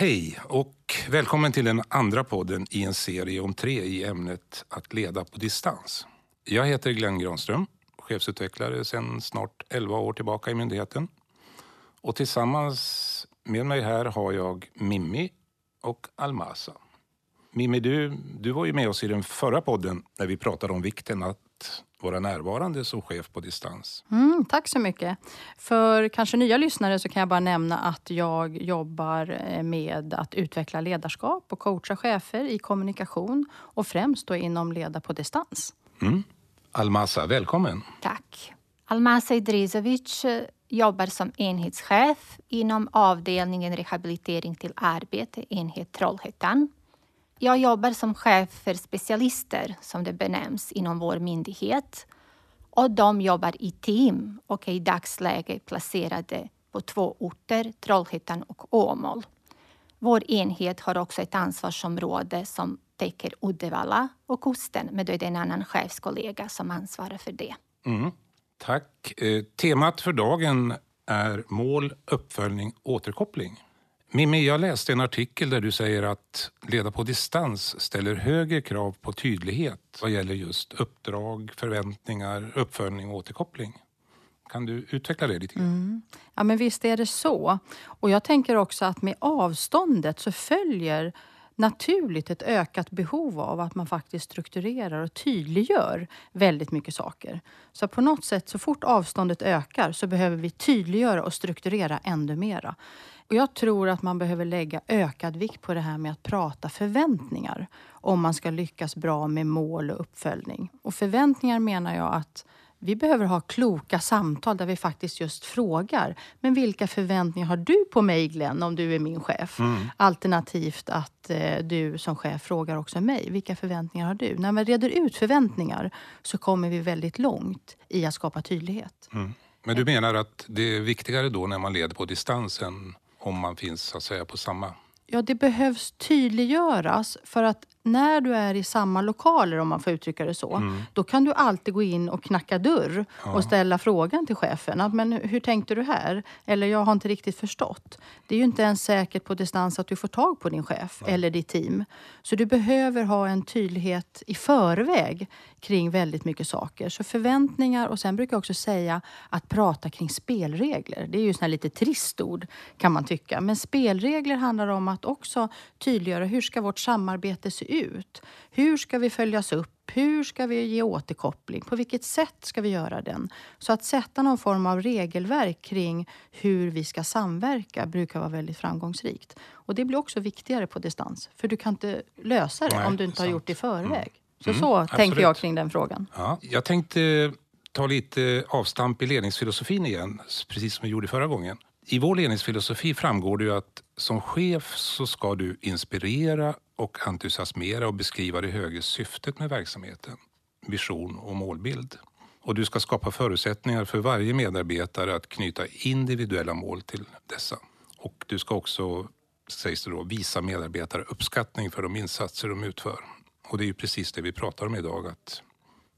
Hej och välkommen till den andra podden i en serie om tre i ämnet att leda på distans. Jag heter Glenn Granström, chefsutvecklare sedan snart 11 år tillbaka i myndigheten. Och tillsammans med mig här har jag Mimmi och Almasa. Mimmi, du, du var ju med oss i den förra podden när vi pratade om vikten att vara närvarande som chef på distans. Mm, tack så mycket. För kanske nya lyssnare så kan jag bara nämna att jag jobbar eh, med att utveckla ledarskap och coacha chefer i kommunikation och främst då inom leda på distans. Mm. Almasa, välkommen. Tack. Almasa Idrizovic eh, jobbar som enhetschef inom avdelningen rehabilitering till arbete, enhet Trollhättan. Jag jobbar som chef för specialister, som det benämns, inom vår myndighet. Och de jobbar i team och är i dagsläget placerade på två orter, Trollhättan och Åmål. Vår enhet har också ett ansvarsområde som täcker Uddevalla och kusten, men då är det en annan chefskollega som ansvarar för det. Mm. Tack. Eh, temat för dagen är mål, uppföljning, återkoppling. Mimmi, jag läste en artikel där du säger att leda på distans ställer högre krav på tydlighet vad gäller just uppdrag, förväntningar, uppföljning och återkoppling. Kan du utveckla det lite grann? Mm. Ja, men visst är det så. Och jag tänker också att med avståndet så följer naturligt ett ökat behov av att man faktiskt strukturerar och tydliggör väldigt mycket saker. Så på något sätt, så fort avståndet ökar så behöver vi tydliggöra och strukturera ännu mera. Och jag tror att man behöver lägga ökad vikt på det här med att prata förväntningar om man ska lyckas bra med mål och uppföljning. Och förväntningar menar jag att vi behöver ha kloka samtal där vi faktiskt just frågar. Men vilka förväntningar har du på mig Glenn om du är min chef? Mm. Alternativt att eh, du som chef frågar också mig. Vilka förväntningar har du? När man reder ut förväntningar så kommer vi väldigt långt i att skapa tydlighet. Mm. Men du menar att det är viktigare då när man leder på distansen om man finns så att säga på samma Ja, det behövs tydliggöras för att när du är i samma lokaler, om man får uttrycka det så, mm. då kan du alltid gå in och knacka dörr ja. och ställa frågan till chefen. Att, men hur tänkte du här? Eller jag har inte riktigt förstått. Det är ju inte ens säkert på distans att du får tag på din chef ja. eller ditt team. Så du behöver ha en tydlighet i förväg kring väldigt mycket saker. Så förväntningar och sen brukar jag också säga att prata kring spelregler. Det är ju sån lite trist ord kan man tycka. Men spelregler handlar om att också tydliggöra hur ska vårt samarbete se ut? Hur ska vi följas upp? Hur ska vi ge återkoppling? På vilket sätt ska vi göra den? Så att sätta någon form av regelverk kring hur vi ska samverka brukar vara väldigt framgångsrikt. Och det blir också viktigare på distans. För du kan inte lösa det Nej, om du inte har gjort det i förväg. Mm. Så mm, så absolut. tänker jag kring den frågan. Ja, jag tänkte ta lite avstamp i ledningsfilosofin igen, precis som vi gjorde förra gången. I vår ledningsfilosofi framgår det ju att som chef så ska du inspirera och entusiasmera och beskriva det högre syftet med verksamheten, vision och målbild. Och du ska skapa förutsättningar för varje medarbetare att knyta individuella mål till dessa. Och du ska också, sägs det då, visa medarbetare uppskattning för de insatser de utför. Och det är ju precis det vi pratar om idag, att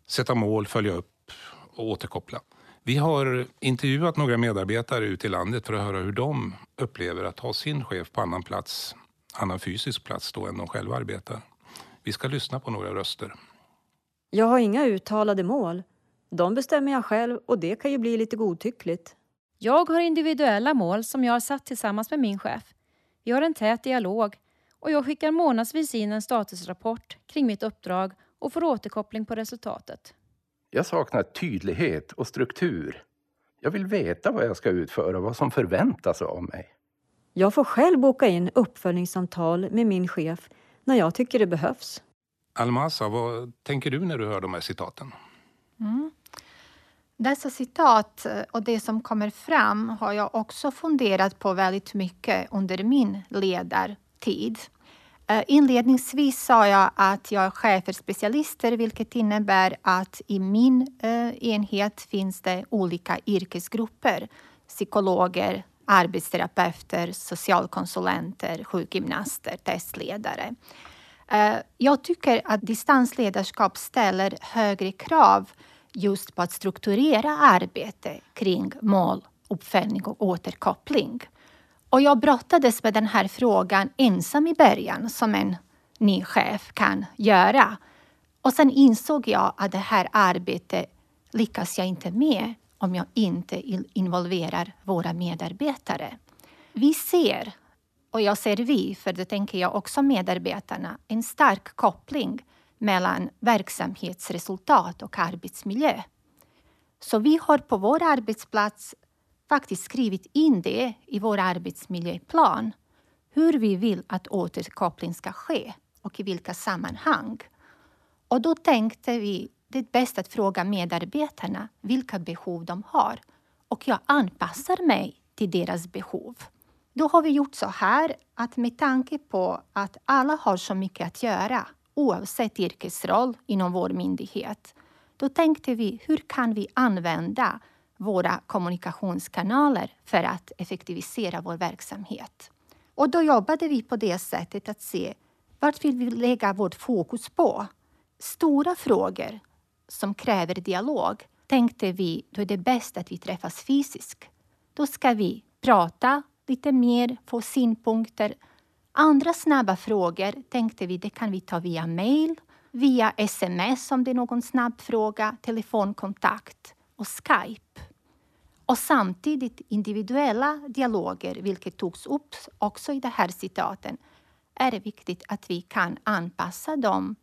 sätta mål, följa upp och återkoppla. Vi har intervjuat några medarbetare ute i landet för att höra hur de upplever att ha sin chef på annan plats, annan fysisk plats då än de själva arbetar. Vi ska lyssna på några röster. Jag har inga uttalade mål. De bestämmer jag själv och det kan ju bli lite godtyckligt. Jag har individuella mål som jag har satt tillsammans med min chef. Vi har en tät dialog och jag skickar månadsvis in en statusrapport kring mitt uppdrag och får återkoppling på resultatet. Jag saknar tydlighet och struktur. Jag vill veta vad jag ska utföra och vad som förväntas av mig. Jag får själv boka in uppföljningssamtal med min chef när jag tycker det behövs. Almasa, vad tänker du när du hör de här citaten? Mm. Dessa citat och det som kommer fram har jag också funderat på väldigt mycket under min ledartid. Eh, inledningsvis sa jag att jag är chef för specialister, vilket innebär att i min eh, enhet finns det olika yrkesgrupper. Psykologer, arbetsterapeuter, socialkonsulenter, sjukgymnaster, testledare. Eh, jag tycker att distansledarskap ställer högre krav just på att strukturera arbete kring mål, uppföljning och återkoppling. Och jag brottades med den här frågan ensam i början, som en ny chef kan göra. Och sen insåg jag att det här arbetet lyckas jag inte med om jag inte involverar våra medarbetare. Vi ser, och jag ser vi, för det tänker jag också medarbetarna, en stark koppling mellan verksamhetsresultat och arbetsmiljö. Så vi har på vår arbetsplats faktiskt skrivit in det i vår arbetsmiljöplan, hur vi vill att återkoppling ska ske och i vilka sammanhang. Och då tänkte vi det är bäst att fråga medarbetarna vilka behov de har och jag anpassar mig till deras behov. Då har vi gjort så här att med tanke på att alla har så mycket att göra oavsett yrkesroll inom vår myndighet, då tänkte vi hur kan vi använda våra kommunikationskanaler för att effektivisera vår verksamhet. Och då jobbade vi på det sättet att se vart vill vi lägga vårt fokus på? Stora frågor som kräver dialog tänkte vi då är det bäst att vi träffas fysiskt. Då ska vi prata lite mer, få synpunkter. Andra snabba frågor tänkte vi det kan vi ta via mail, via sms om det är någon snabb fråga, telefonkontakt och Skype. Och samtidigt individuella dialoger, vilket togs upp också i det här citaten, är det viktigt att vi kan anpassa dem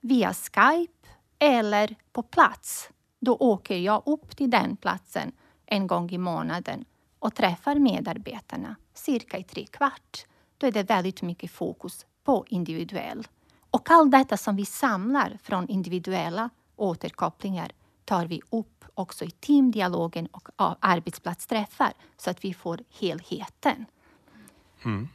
via Skype eller på plats. Då åker jag upp till den platsen en gång i månaden och träffar medarbetarna cirka i tre kvart. Då är det väldigt mycket fokus på individuell. Och allt detta som vi samlar från individuella återkopplingar tar vi upp också i teamdialogen och arbetsplatsträffar så att vi får helheten. Mm.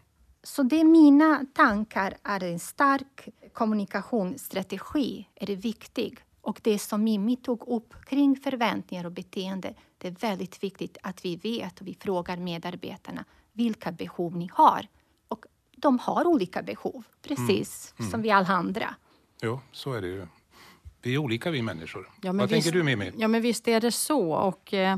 Så det är mina tankar är en stark kommunikationsstrategi är viktig. Och det som Mimmi tog upp kring förväntningar och beteende, det är väldigt viktigt att vi vet och vi frågar medarbetarna vilka behov ni har. Och de har olika behov, precis mm. Mm. som vi alla andra. Jo, så är det ju. Vi är olika vi människor. Ja, Vad visst, tänker du Mimmi? Ja, men visst är det så. Och, eh,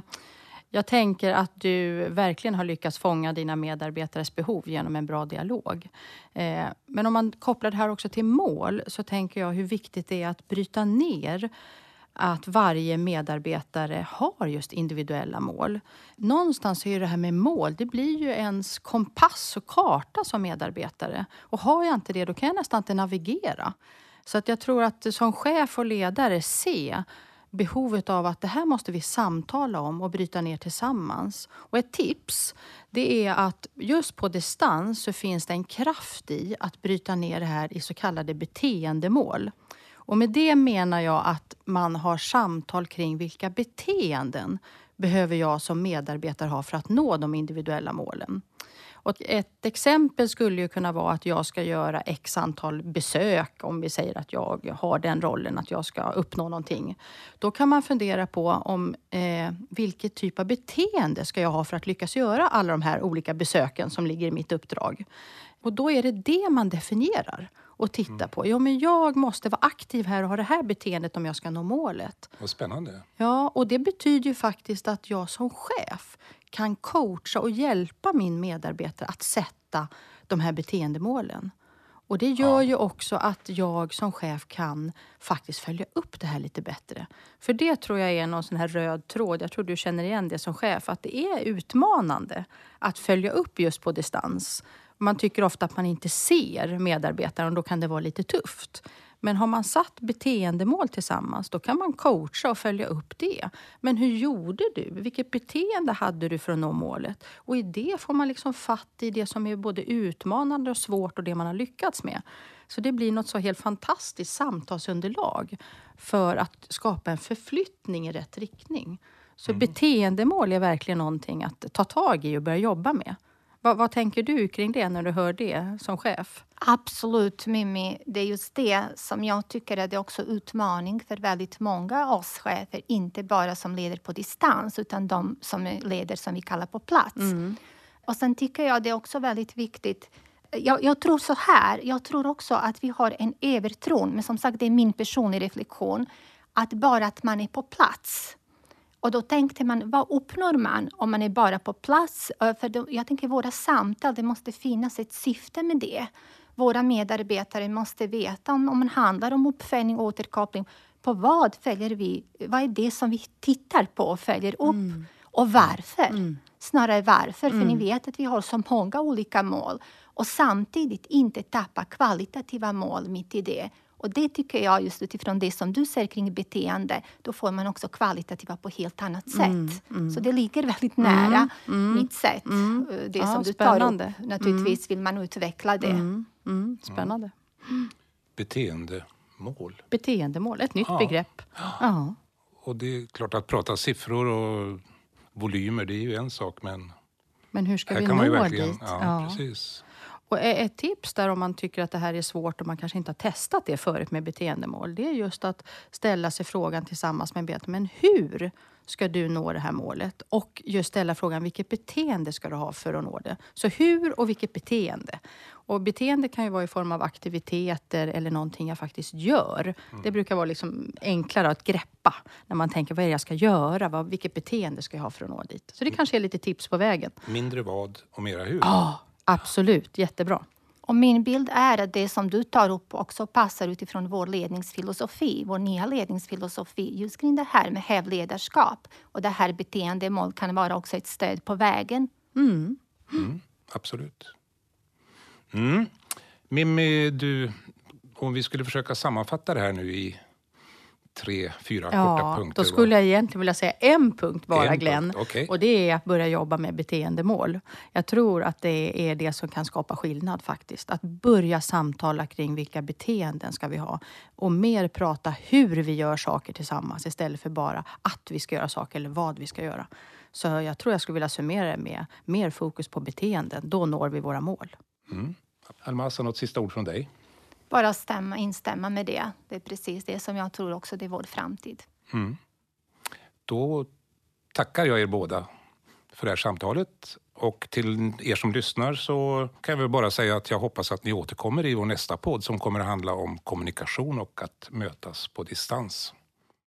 jag tänker att du verkligen har lyckats fånga dina medarbetares behov genom en bra dialog. Eh, men om man kopplar det här också till mål så tänker jag hur viktigt det är att bryta ner att varje medarbetare har just individuella mål. Någonstans är det här med mål, det blir ju ens kompass och karta som medarbetare. Och har jag inte det, då kan jag nästan inte navigera. Så att jag tror att som chef och ledare se behovet av att det här måste vi samtala om och bryta ner tillsammans. Och ett tips det är att just på distans så finns det en kraft i att bryta ner det här i så kallade beteendemål. Och med det menar jag att man har samtal kring vilka beteenden behöver jag som medarbetare ha för att nå de individuella målen. Och ett exempel skulle ju kunna vara att jag ska göra x antal besök, om vi säger att jag har den rollen, att jag ska uppnå någonting. Då kan man fundera på om eh, vilket typ av beteende ska jag ha för att lyckas göra alla de här olika besöken som ligger i mitt uppdrag. Och då är det det man definierar och tittar mm. på. Ja, men jag måste vara aktiv här och ha det här beteendet om jag ska nå målet. Vad spännande. Ja, och det betyder ju faktiskt att jag som chef kan coacha och hjälpa min medarbetare att sätta de här beteendemålen. Och det gör ju också att jag som chef kan faktiskt följa upp det här lite bättre. För det tror jag är någon sån här röd tråd, jag tror du känner igen det som chef, att det är utmanande att följa upp just på distans. Man tycker ofta att man inte ser medarbetaren och då kan det vara lite tufft. Men har man satt beteendemål tillsammans, då kan man coacha och följa upp det. Men hur gjorde du? Vilket beteende hade du för att nå målet? Och i det får man liksom fatt i det som är både utmanande och svårt och det man har lyckats med. Så det blir något så helt fantastiskt samtalsunderlag för att skapa en förflyttning i rätt riktning. Så mm. beteendemål är verkligen någonting att ta tag i och börja jobba med. Vad, vad, tänker du kring det när du hör det som chef? Absolut, Mimmi. Det är just det som jag tycker är det också utmaning för väldigt många av oss chefer. Inte bara som leder på distans, utan de som leder som vi kallar på plats. Mm. Och sen tycker jag det är också väldigt viktigt jag, jag, tror så här, jag tror också att vi har en övertro, men som sagt det är min personliga reflektion, att bara att man är på plats Och då tänkte man, vad uppnår man om man är bara på plats? För då, jag tänker våra samtal, det måste finnas ett syfte med det. Våra medarbetare måste veta om, om det handlar om uppföljning och återkoppling. På vad följer vi? Vad är det som vi tittar på och följer upp? Och varför? Snarare varför, för ni vet att vi har så många olika mål. Och samtidigt inte tappa kvalitativa mål mitt i det. Och det tycker jag, just utifrån det som du säger kring beteende, då får man också kvalitativa på helt annat sätt. Så det ligger väldigt nära mitt sätt. eh, Det Ja, som du spännande. tar upp. Naturligtvis vill man utveckla det. Mm, spännande. Beteendemål. Beteendemål, ett nytt Ja. begrepp. Ja. Och det är klart att prata siffror och volymer, det är ju en sak, men Men hur ska här vi kan man ju nå verkligen... dit? Ja, precis. Och ett tips där om man tycker att det här är svårt och man kanske inte har testat det förut med beteendemål, det är just att ställa sig frågan tillsammans med en bete, men hur ska du nå det här målet? Och just ställa frågan, vilket beteende ska du ha för att nå det? Så hur och vilket beteende? Och beteende kan ju vara i form av aktiviteter eller någonting jag faktiskt gör. Det brukar vara liksom enklare att greppa när man tänker, vad är det jag ska göra? Vad, vilket beteende ska jag ha för att nå dit? Så det kanske är lite tips på vägen. Mindre vad och mera hur. Ja, absolut. Jättebra. Och min bild är att det som du tar upp också passar utifrån vår ledningsfilosofi, vår nya ledningsfilosofi, just kring det här med hävledarskap. Och det här beteendemål kan vara också ett stöd på vägen. Absolut. Mm. Mimmi, du, om vi skulle försöka sammanfatta det här nu i tre, fyra korta Ja, punkter. då skulle jag egentligen vilja säga en punkt bara, En punkt, Glenn. okej. Och det är att börja jobba med beteendemål. Jag tror att det är det som kan skapa skillnad faktiskt. Att börja samtala kring vilka beteenden ska vi ha. Och mer prata hur vi gör saker tillsammans istället för bara att vi ska göra saker eller vad vi ska göra. Så jag tror jag skulle vilja summera det med mer fokus på beteenden. Då når vi våra mål. Almasa, något sista ord från dig? Bara stämma, instämma med det. Det är precis det som jag tror också det är vår framtid. Mm. Då tackar jag er båda för det här samtalet. Och till er som lyssnar så kan jag väl bara säga att jag hoppas att ni återkommer i vår nästa podd som kommer att handla om kommunikation och att mötas på distans.